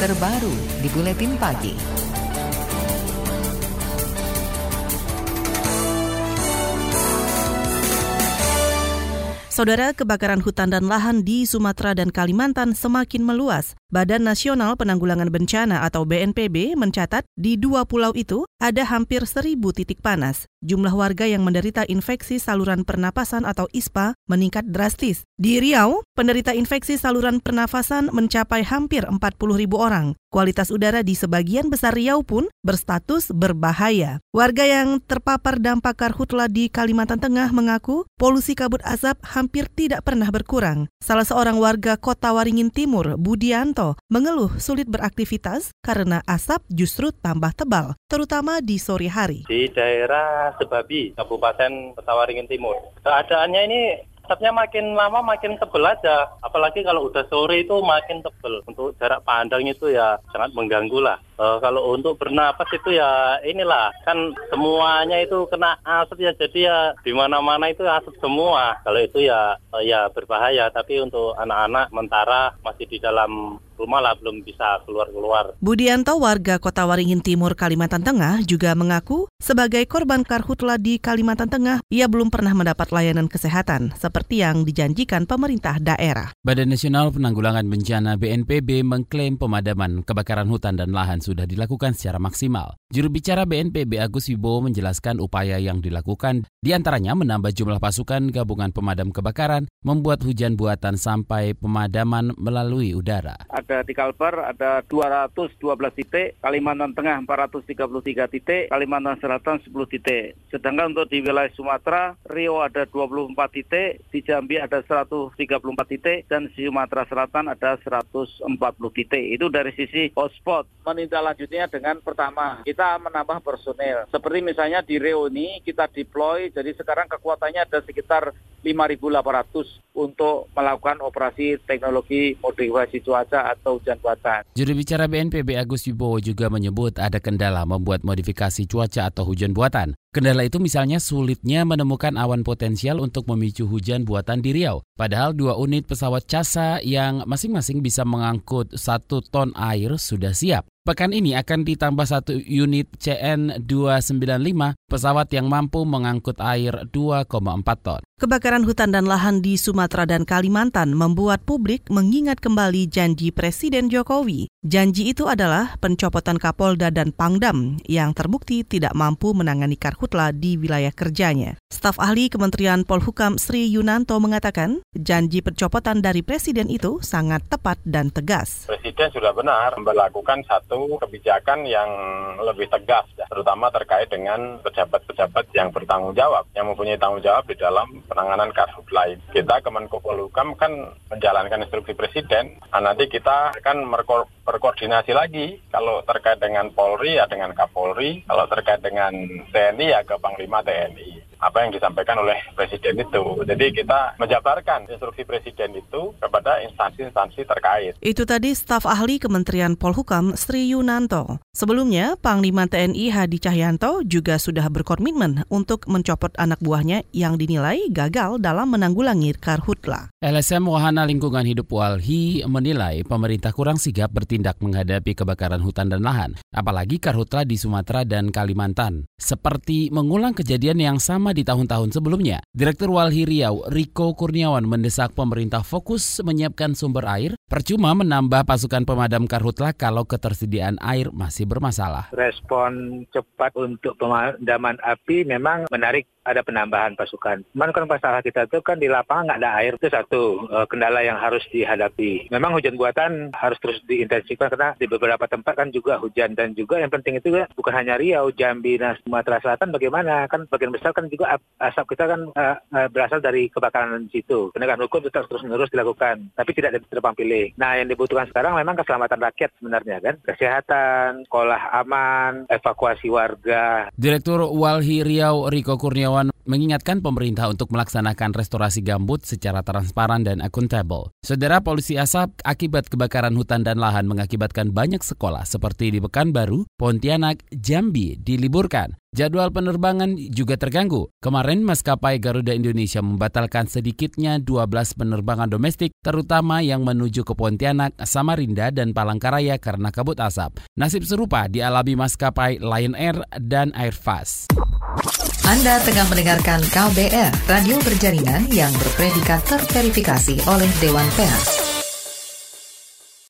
terbaru di Buletin Pagi. Saudara, kebakaran hutan dan lahan di Sumatera dan Kalimantan semakin meluas. Badan Nasional Penanggulangan Bencana atau BNPB mencatat di dua pulau itu ada hampir seribu titik panas. Jumlah warga yang menderita infeksi saluran pernapasan atau ISPA meningkat drastis. Di Riau, penderita infeksi saluran pernafasan mencapai hampir 40 ribu orang. Kualitas udara di sebagian besar Riau pun berstatus berbahaya. Warga yang terpapar dampak karhutla di Kalimantan Tengah mengaku polusi kabut asap hampir tidak pernah berkurang. Salah seorang warga kota Waringin Timur, Budianto, mengeluh sulit beraktivitas karena asap justru tambah tebal, terutama di sore hari. Di daerah Sebabi, Kabupaten Kota Waringin Timur. Keadaannya ini asapnya makin lama makin tebel aja. Apalagi kalau udah sore itu makin tebel. Untuk jarak pandang itu ya sangat mengganggu lah. E, kalau untuk bernapas itu ya inilah kan semuanya itu kena asap ya jadi ya di mana-mana itu asap semua. Kalau itu ya e, ya berbahaya. Tapi untuk anak-anak mentara masih di dalam rumah lah belum bisa keluar-keluar. Budianto warga Kota Waringin Timur Kalimantan Tengah juga mengaku sebagai korban karhutla di Kalimantan Tengah ia belum pernah mendapat layanan kesehatan seperti yang dijanjikan pemerintah daerah. Badan Nasional Penanggulangan Bencana BNPB mengklaim pemadaman kebakaran hutan dan lahan sudah dilakukan secara maksimal. Juru bicara BNPB Agus Wibowo menjelaskan upaya yang dilakukan di antaranya menambah jumlah pasukan gabungan pemadam kebakaran, membuat hujan buatan sampai pemadaman melalui udara ada di Kalbar ada 212 titik, Kalimantan Tengah 433 titik, Kalimantan Selatan 10 titik. Sedangkan untuk di wilayah Sumatera, Rio ada 24 titik, di Jambi ada 134 titik, dan di Sumatera Selatan ada 140 titik. Itu dari sisi hotspot. Menindaklanjutinya dengan pertama, kita menambah personel. Seperti misalnya di Rio ini kita deploy, jadi sekarang kekuatannya ada sekitar 5.800 untuk melakukan operasi teknologi modifikasi cuaca atau hujan buatan. Juru bicara BNPB Agus Wibowo juga menyebut ada kendala membuat modifikasi cuaca atau hujan buatan. Kendala itu misalnya sulitnya menemukan awan potensial untuk memicu hujan buatan di Riau. Padahal dua unit pesawat CASA yang masing-masing bisa mengangkut satu ton air sudah siap. Pekan ini akan ditambah satu unit CN295 pesawat yang mampu mengangkut air 2,4 ton. Kebakaran hutan dan lahan di Sumatera dan Kalimantan membuat publik mengingat kembali janji Presiden Jokowi. Janji itu adalah pencopotan Kapolda dan Pangdam yang terbukti tidak mampu menangani karhutla di wilayah kerjanya. Staf ahli Kementerian Polhukam Sri Yunanto mengatakan janji pencopotan dari Presiden itu sangat tepat dan tegas. Presiden sudah benar melakukan satu kebijakan yang lebih tegas, ya, terutama terkait dengan pejabat-pejabat yang bertanggung jawab, yang mempunyai tanggung jawab di dalam penanganan karhutla lain. Kita Kemenko Polhukam kan menjalankan instruksi Presiden, nah, nanti kita akan berkoordinasi lagi. Kalau terkait dengan Polri ya dengan Kapolri, kalau terkait dengan TNI ya ke Panglima TNI apa yang disampaikan oleh Presiden itu. Jadi kita menjabarkan instruksi Presiden itu kepada instansi-instansi terkait. Itu tadi staf ahli Kementerian Polhukam Sri Yunanto. Sebelumnya, Panglima TNI Hadi Cahyanto juga sudah berkomitmen untuk mencopot anak buahnya yang dinilai gagal dalam menanggulangi karhutla. LSM Wahana Lingkungan Hidup Walhi menilai pemerintah kurang sigap bertindak menghadapi kebakaran hutan dan lahan, apalagi karhutla di Sumatera dan Kalimantan. Seperti mengulang kejadian yang sama sama di tahun-tahun sebelumnya. Direktur Walhi Riau, Riko Kurniawan mendesak pemerintah fokus menyiapkan sumber air, percuma menambah pasukan pemadam karhutla kalau ketersediaan air masih bermasalah. Respon cepat untuk pemadaman api memang menarik ada penambahan pasukan. Cuman kan masalah kita itu kan di lapangan nggak ada air itu satu uh, kendala yang harus dihadapi. Memang hujan buatan harus terus diintensifkan karena di beberapa tempat kan juga hujan dan juga yang penting itu ya, bukan hanya Riau, Jambi, dan Sumatera Selatan bagaimana kan bagian besar kan juga asap kita kan uh, berasal dari kebakaran di situ. Penegakan hukum tetap terus menerus dilakukan, tapi tidak terbang pilih. Nah yang dibutuhkan sekarang memang keselamatan rakyat sebenarnya kan, kesehatan, sekolah aman, evakuasi warga. Direktur Walhi Riau Riko Kurniawan mengingatkan pemerintah untuk melaksanakan restorasi gambut secara transparan dan akuntabel. Saudara polisi asap akibat kebakaran hutan dan lahan mengakibatkan banyak sekolah seperti di Pekanbaru, Pontianak, Jambi diliburkan. Jadwal penerbangan juga terganggu. Kemarin maskapai Garuda Indonesia membatalkan sedikitnya 12 penerbangan domestik, terutama yang menuju ke Pontianak, Samarinda, dan Palangkaraya karena kabut asap. Nasib serupa dialami maskapai Lion Air dan Air Fast. Anda tengah mendengarkan KBR, radio berjaringan yang berpredikat terverifikasi oleh Dewan Pers.